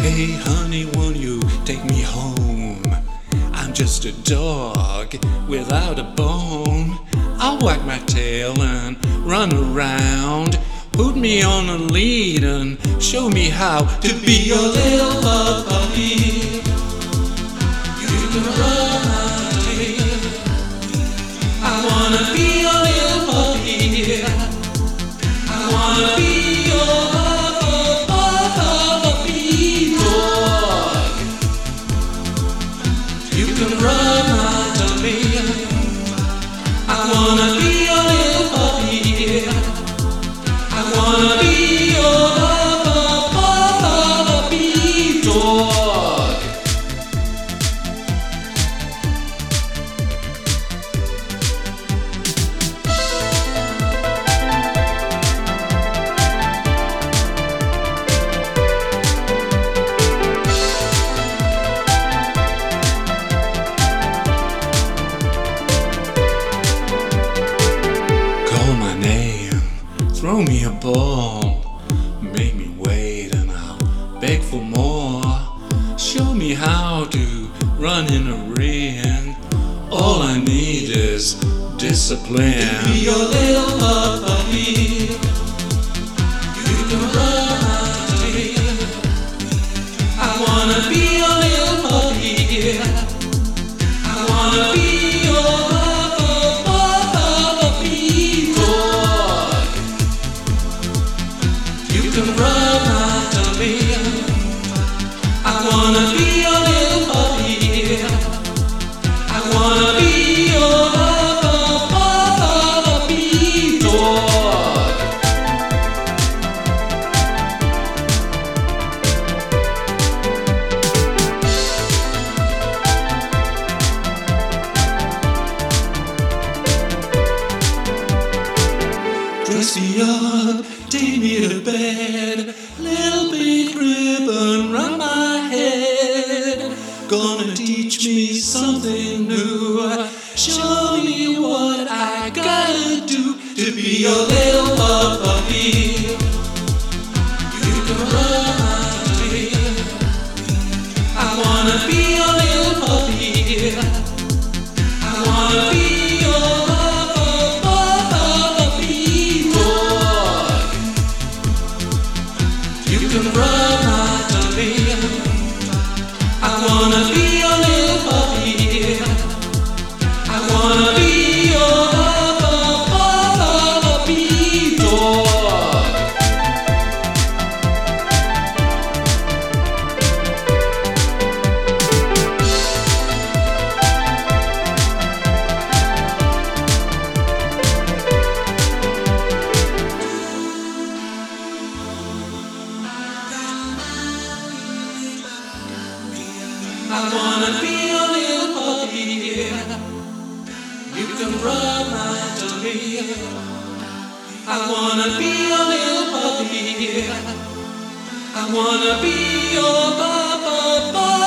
Hey, honey, won't you take me home? I'm just a dog without a bone. I'll wag my tail and run around. Put me on a lead and show me how to be your little puppy. You can run my tail. I wanna be your little puppy. I wanna be ball, make me wait and I'll beg for more. Show me how to run in a ring. All I need is discipline. Be your little puppy. Me up, take me to bed. Little pink ribbon round my head. Gonna teach me something new. Show me what I gotta do to be your little can rub I wanna be a little puppy. I wanna be your papa.